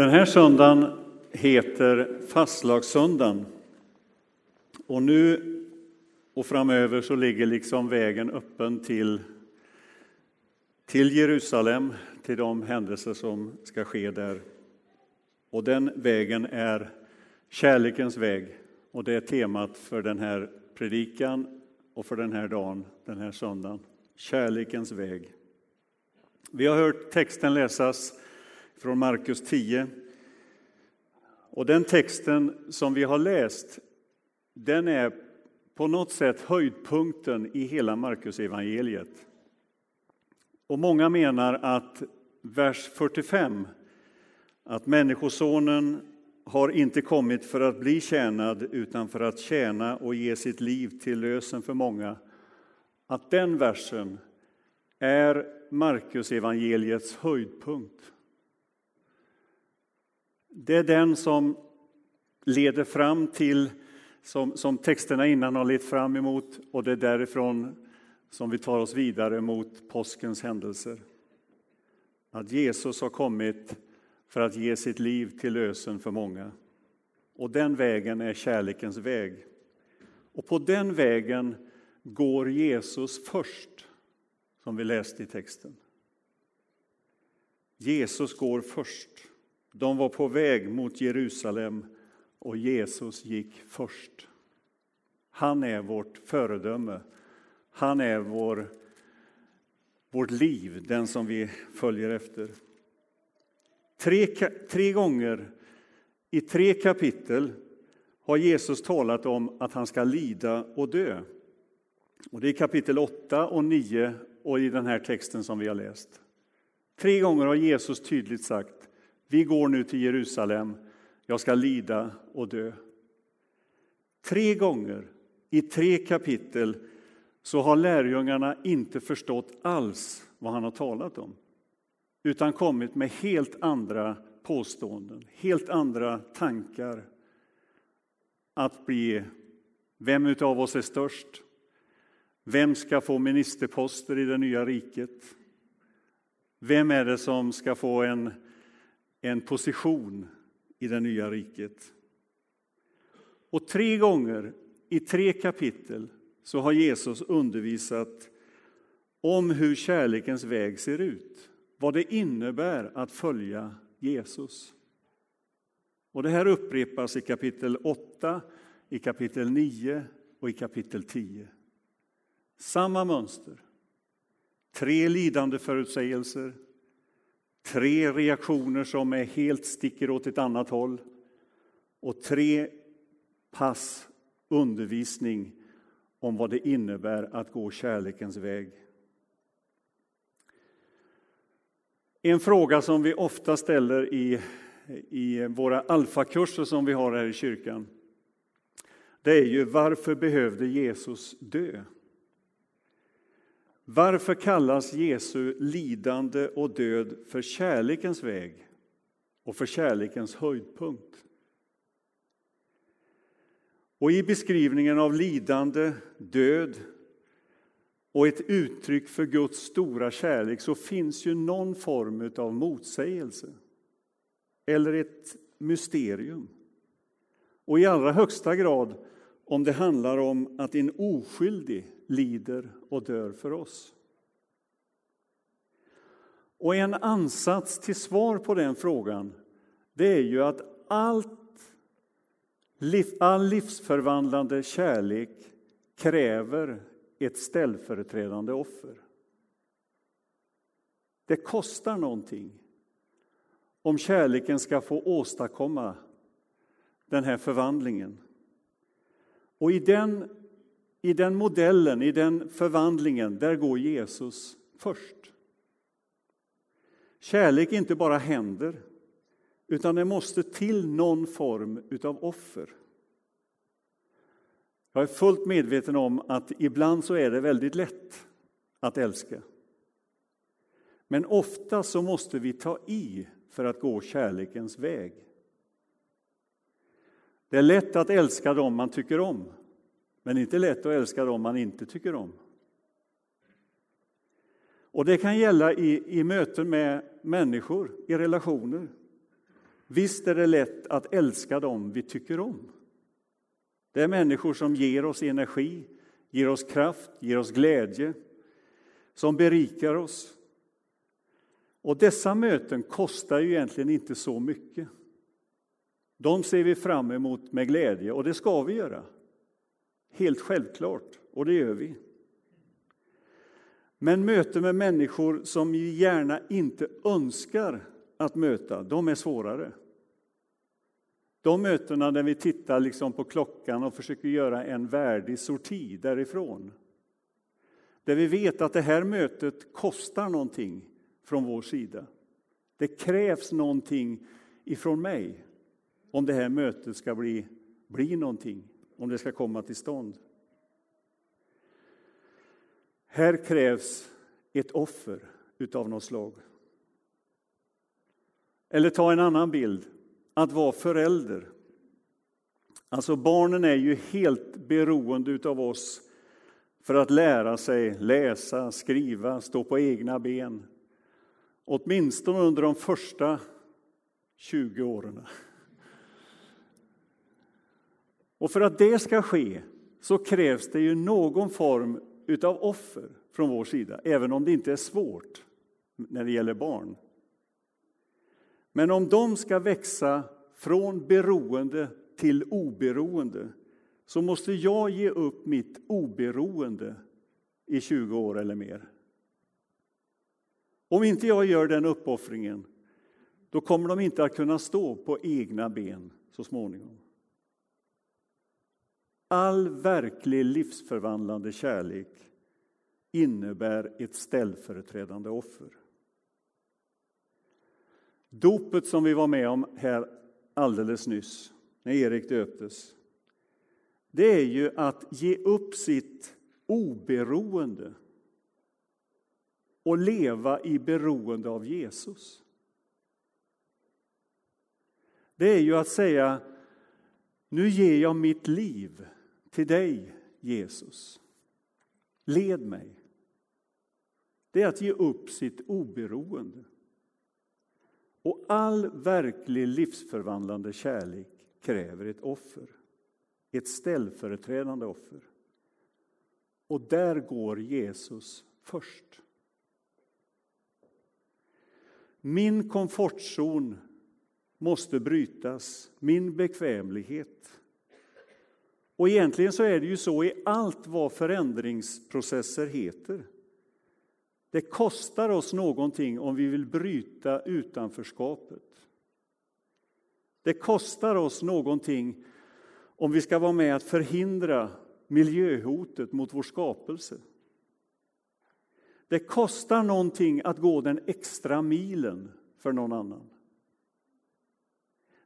Den här söndagen heter fastlagssöndagen. Och nu och framöver så ligger liksom vägen öppen till, till Jerusalem, till de händelser som ska ske där. Och den vägen är kärlekens väg. Och det är temat för den här predikan och för den här dagen, den här söndagen. Kärlekens väg. Vi har hört texten läsas från Markus 10. Och den texten som vi har läst, den är på något sätt höjdpunkten i hela Markusevangeliet. Och många menar att vers 45, att Människosonen har inte kommit för att bli tjänad utan för att tjäna och ge sitt liv till lösen för många. Att den versen är Markusevangeliets höjdpunkt. Det är den som leder fram till, som, som texterna innan har lett fram emot och det är därifrån som vi tar oss vidare mot påskens händelser. Att Jesus har kommit för att ge sitt liv till lösen för många. Och den vägen är kärlekens väg. Och på den vägen går Jesus först, som vi läste i texten. Jesus går först. De var på väg mot Jerusalem och Jesus gick först. Han är vårt föredöme. Han är vår, vårt liv, den som vi följer efter. Tre, tre gånger i tre kapitel har Jesus talat om att han ska lida och dö. Och det är kapitel 8 och 9 och i den här texten som vi har läst. Tre gånger har Jesus tydligt sagt vi går nu till Jerusalem, jag ska lida och dö. Tre gånger i tre kapitel så har lärjungarna inte förstått alls vad han har talat om utan kommit med helt andra påståenden, helt andra tankar. Att bli, vem av oss är störst? Vem ska få ministerposter i det nya riket? Vem är det som ska få en en position i det nya riket. Och tre gånger i tre kapitel så har Jesus undervisat om hur kärlekens väg ser ut, vad det innebär att följa Jesus. Och det här upprepas i kapitel 8, i kapitel 9 och i kapitel 10. Samma mönster. Tre lidande förutsägelser, Tre reaktioner som är helt sticker åt ett annat håll. Och tre pass undervisning om vad det innebär att gå kärlekens väg. En fråga som vi ofta ställer i, i våra alfakurser som vi har här i kyrkan det är ju varför behövde Jesus dö? Varför kallas Jesu lidande och död för kärlekens väg och för kärlekens höjdpunkt? Och i beskrivningen av lidande, död och ett uttryck för Guds stora kärlek så finns ju någon form av motsägelse eller ett mysterium. Och i allra högsta grad om det handlar om att en oskyldig lider och dör för oss. Och en ansats till svar på den frågan det är ju att allt, all livsförvandlande kärlek kräver ett ställföreträdande offer. Det kostar någonting om kärleken ska få åstadkomma den här förvandlingen. Och i den, i den modellen, i den förvandlingen, där går Jesus först. Kärlek inte bara händer, utan det måste till någon form av offer. Jag är fullt medveten om att ibland så är det väldigt lätt att älska. Men ofta så måste vi ta i för att gå kärlekens väg. Det är lätt att älska dem man tycker om, men inte lätt att älska dem man inte tycker om. Och det kan gälla i, i möten med människor, i relationer. Visst är det lätt att älska dem vi tycker om. Det är människor som ger oss energi, ger oss kraft, ger oss glädje, som berikar oss. Och dessa möten kostar ju egentligen inte så mycket. De ser vi fram emot med glädje och det ska vi göra. Helt självklart, och det gör vi. Men möten med människor som vi gärna inte önskar att möta, de är svårare. De mötena där vi tittar liksom på klockan och försöker göra en värdig sorti därifrån. Där vi vet att det här mötet kostar någonting från vår sida. Det krävs någonting ifrån mig om det här mötet ska bli, bli någonting, om det ska komma till stånd. Här krävs ett offer utav något slag. Eller ta en annan bild, att vara förälder. Alltså barnen är ju helt beroende utav oss för att lära sig läsa, skriva, stå på egna ben. Åtminstone under de första 20 åren. Och för att det ska ske så krävs det ju någon form utav offer från vår sida, även om det inte är svårt när det gäller barn. Men om de ska växa från beroende till oberoende så måste jag ge upp mitt oberoende i 20 år eller mer. Om inte jag gör den uppoffringen då kommer de inte att kunna stå på egna ben så småningom. All verklig livsförvandlande kärlek innebär ett ställföreträdande offer. Dopet som vi var med om här alldeles nyss, när Erik döptes, det är ju att ge upp sitt oberoende och leva i beroende av Jesus. Det är ju att säga, nu ger jag mitt liv till dig, Jesus. Led mig. Det är att ge upp sitt oberoende. Och all verklig livsförvandlande kärlek kräver ett offer. Ett ställföreträdande offer. Och där går Jesus först. Min komfortzon måste brytas, min bekvämlighet. Och egentligen så är det ju så i allt vad förändringsprocesser heter. Det kostar oss någonting om vi vill bryta utanförskapet. Det kostar oss någonting om vi ska vara med att förhindra miljöhotet mot vår skapelse. Det kostar någonting att gå den extra milen för någon annan.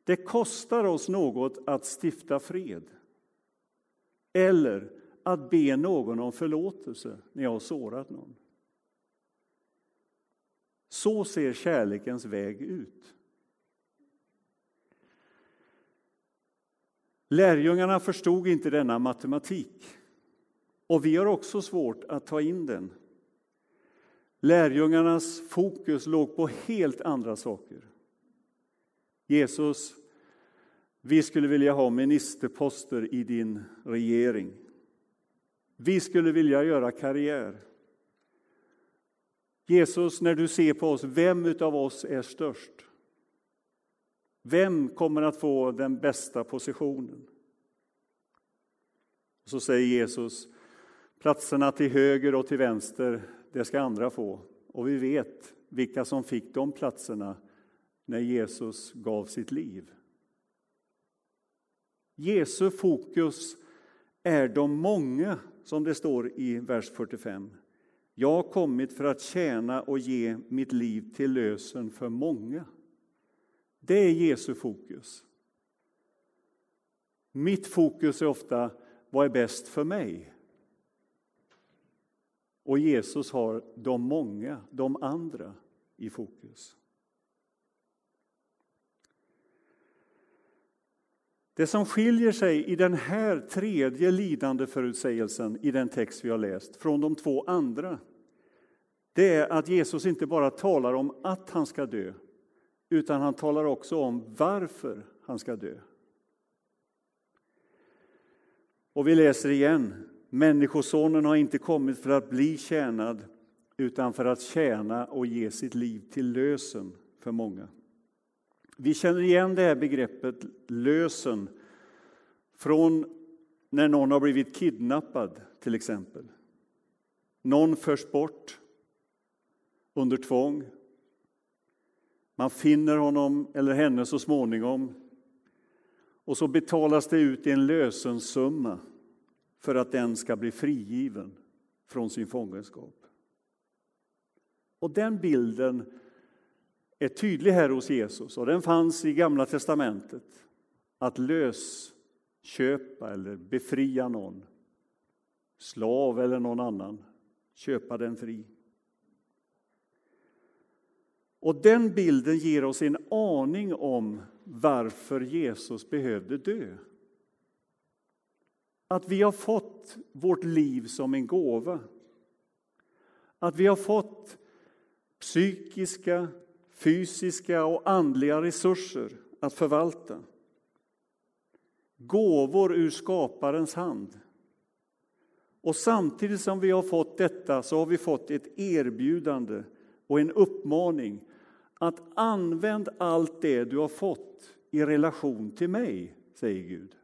Det kostar oss något att stifta fred eller att be någon om förlåtelse när jag har sårat någon. Så ser kärlekens väg ut. Lärjungarna förstod inte denna matematik och vi har också svårt att ta in den. Lärjungarnas fokus låg på helt andra saker. Jesus, vi skulle vilja ha ministerposter i din regering. Vi skulle vilja göra karriär. Jesus, när du ser på oss, vem av oss är störst? Vem kommer att få den bästa positionen? Så säger Jesus, platserna till höger och till vänster, det ska andra få. Och vi vet vilka som fick de platserna när Jesus gav sitt liv. Jesu fokus är de många, som det står i vers 45. Jag har kommit för att tjäna och ge mitt liv till lösen för många. Det är Jesu fokus. Mitt fokus är ofta vad är bäst för mig? Och Jesus har de många, de andra, i fokus. Det som skiljer sig i den här tredje lidande förutsägelsen i den text vi har läst från de två andra, det är att Jesus inte bara talar om att han ska dö, utan han talar också om varför han ska dö. Och vi läser igen. Människosonen har inte kommit för att bli tjänad utan för att tjäna och ge sitt liv till lösen för många. Vi känner igen det här begreppet lösen från när någon har blivit kidnappad, till exempel. Någon förs bort under tvång. Man finner honom eller henne så småningom och så betalas det ut en lösensumma för att den ska bli frigiven från sin fångenskap. Och den bilden är tydlig här hos Jesus och den fanns i Gamla testamentet. Att lösköpa eller befria någon, slav eller någon annan, köpa den fri. Och den bilden ger oss en aning om varför Jesus behövde dö. Att vi har fått vårt liv som en gåva. Att vi har fått psykiska, fysiska och andliga resurser att förvalta. Gåvor ur skaparens hand. Och samtidigt som vi har fått detta så har vi fått ett erbjudande och en uppmaning att använd allt det du har fått i relation till mig, säger Gud.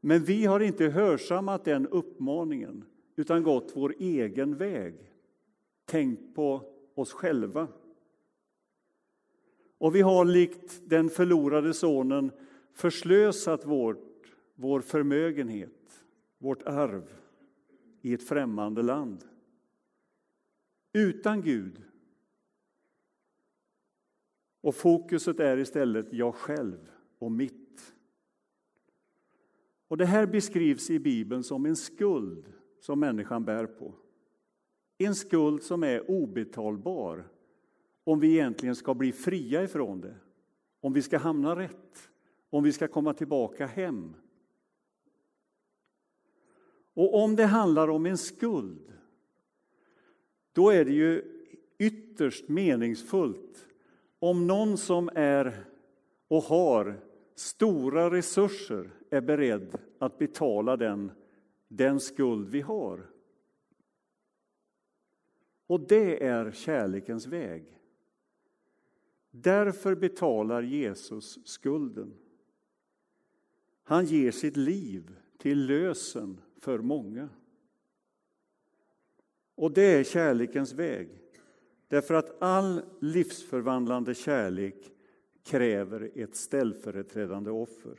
Men vi har inte hörsammat den uppmaningen utan gått vår egen väg, tänkt på oss själva. Och vi har likt den förlorade sonen förslösat vårt, vår förmögenhet, vårt arv i ett främmande land. Utan Gud. Och fokuset är istället jag själv och mitt. Och Det här beskrivs i Bibeln som en skuld som människan bär på. En skuld som är obetalbar om vi egentligen ska bli fria ifrån det, om vi ska hamna rätt, om vi ska komma tillbaka hem. Och om det handlar om en skuld, då är det ju ytterst meningsfullt om någon som är och har stora resurser är beredd att betala den, den skuld vi har. Och det är kärlekens väg. Därför betalar Jesus skulden. Han ger sitt liv till lösen för många. Och det är kärlekens väg. Därför att all livsförvandlande kärlek kräver ett ställföreträdande offer.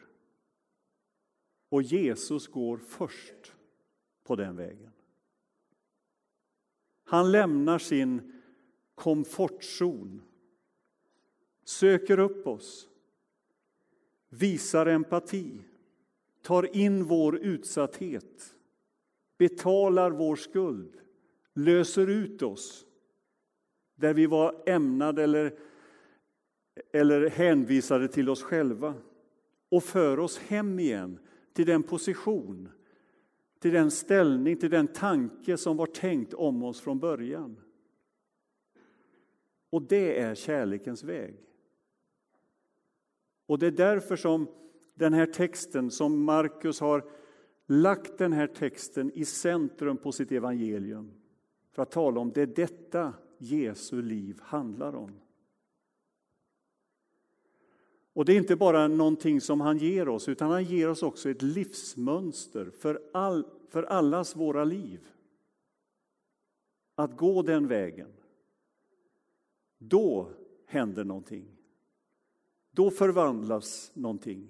Och Jesus går först på den vägen. Han lämnar sin komfortzon, söker upp oss, visar empati, tar in vår utsatthet, betalar vår skuld, löser ut oss där vi var ämnade eller, eller hänvisade till oss själva och för oss hem igen till den position, till den ställning, till den tanke som var tänkt om oss från början. Och det är kärlekens väg. Och det är därför som den här texten, som Markus har lagt den här texten i centrum på sitt evangelium för att tala om det är detta Jesu liv handlar om. Och det är inte bara någonting som han ger oss, utan han ger oss också ett livsmönster för, all, för allas våra liv. Att gå den vägen. Då händer någonting. Då förvandlas någonting.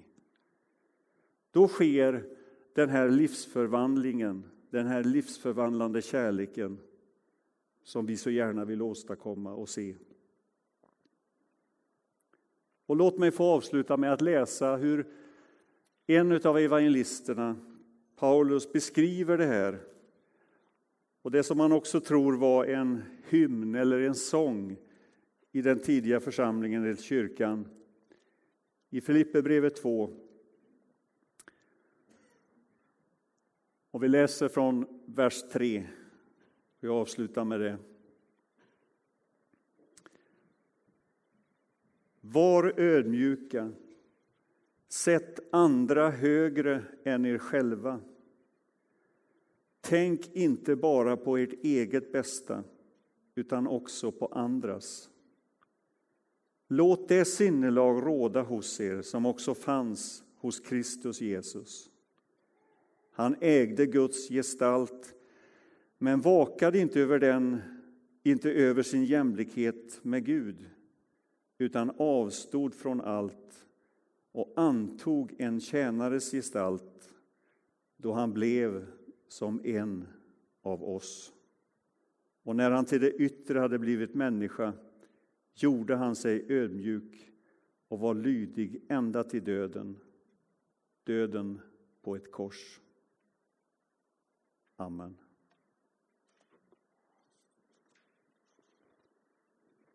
Då sker den här livsförvandlingen, den här livsförvandlande kärleken som vi så gärna vill åstadkomma och se. Och låt mig få avsluta med att läsa hur en av evangelisterna, Paulus, beskriver det här. Och det som man också tror var en hymn eller en sång i den tidiga församlingen, eller kyrkan. I Filipperbrevet 2. Och vi läser från vers 3. Vi avslutar med det. Var ödmjuka. Sätt andra högre än er själva. Tänk inte bara på ert eget bästa, utan också på andras. Låt det sinnelag råda hos er som också fanns hos Kristus Jesus. Han ägde Guds gestalt, men vakade inte över den, inte över sin jämlikhet med Gud, utan avstod från allt och antog en tjänares gestalt då han blev som en av oss. Och när han till det yttre hade blivit människa gjorde han sig ödmjuk och var lydig ända till döden, döden på ett kors. Amen.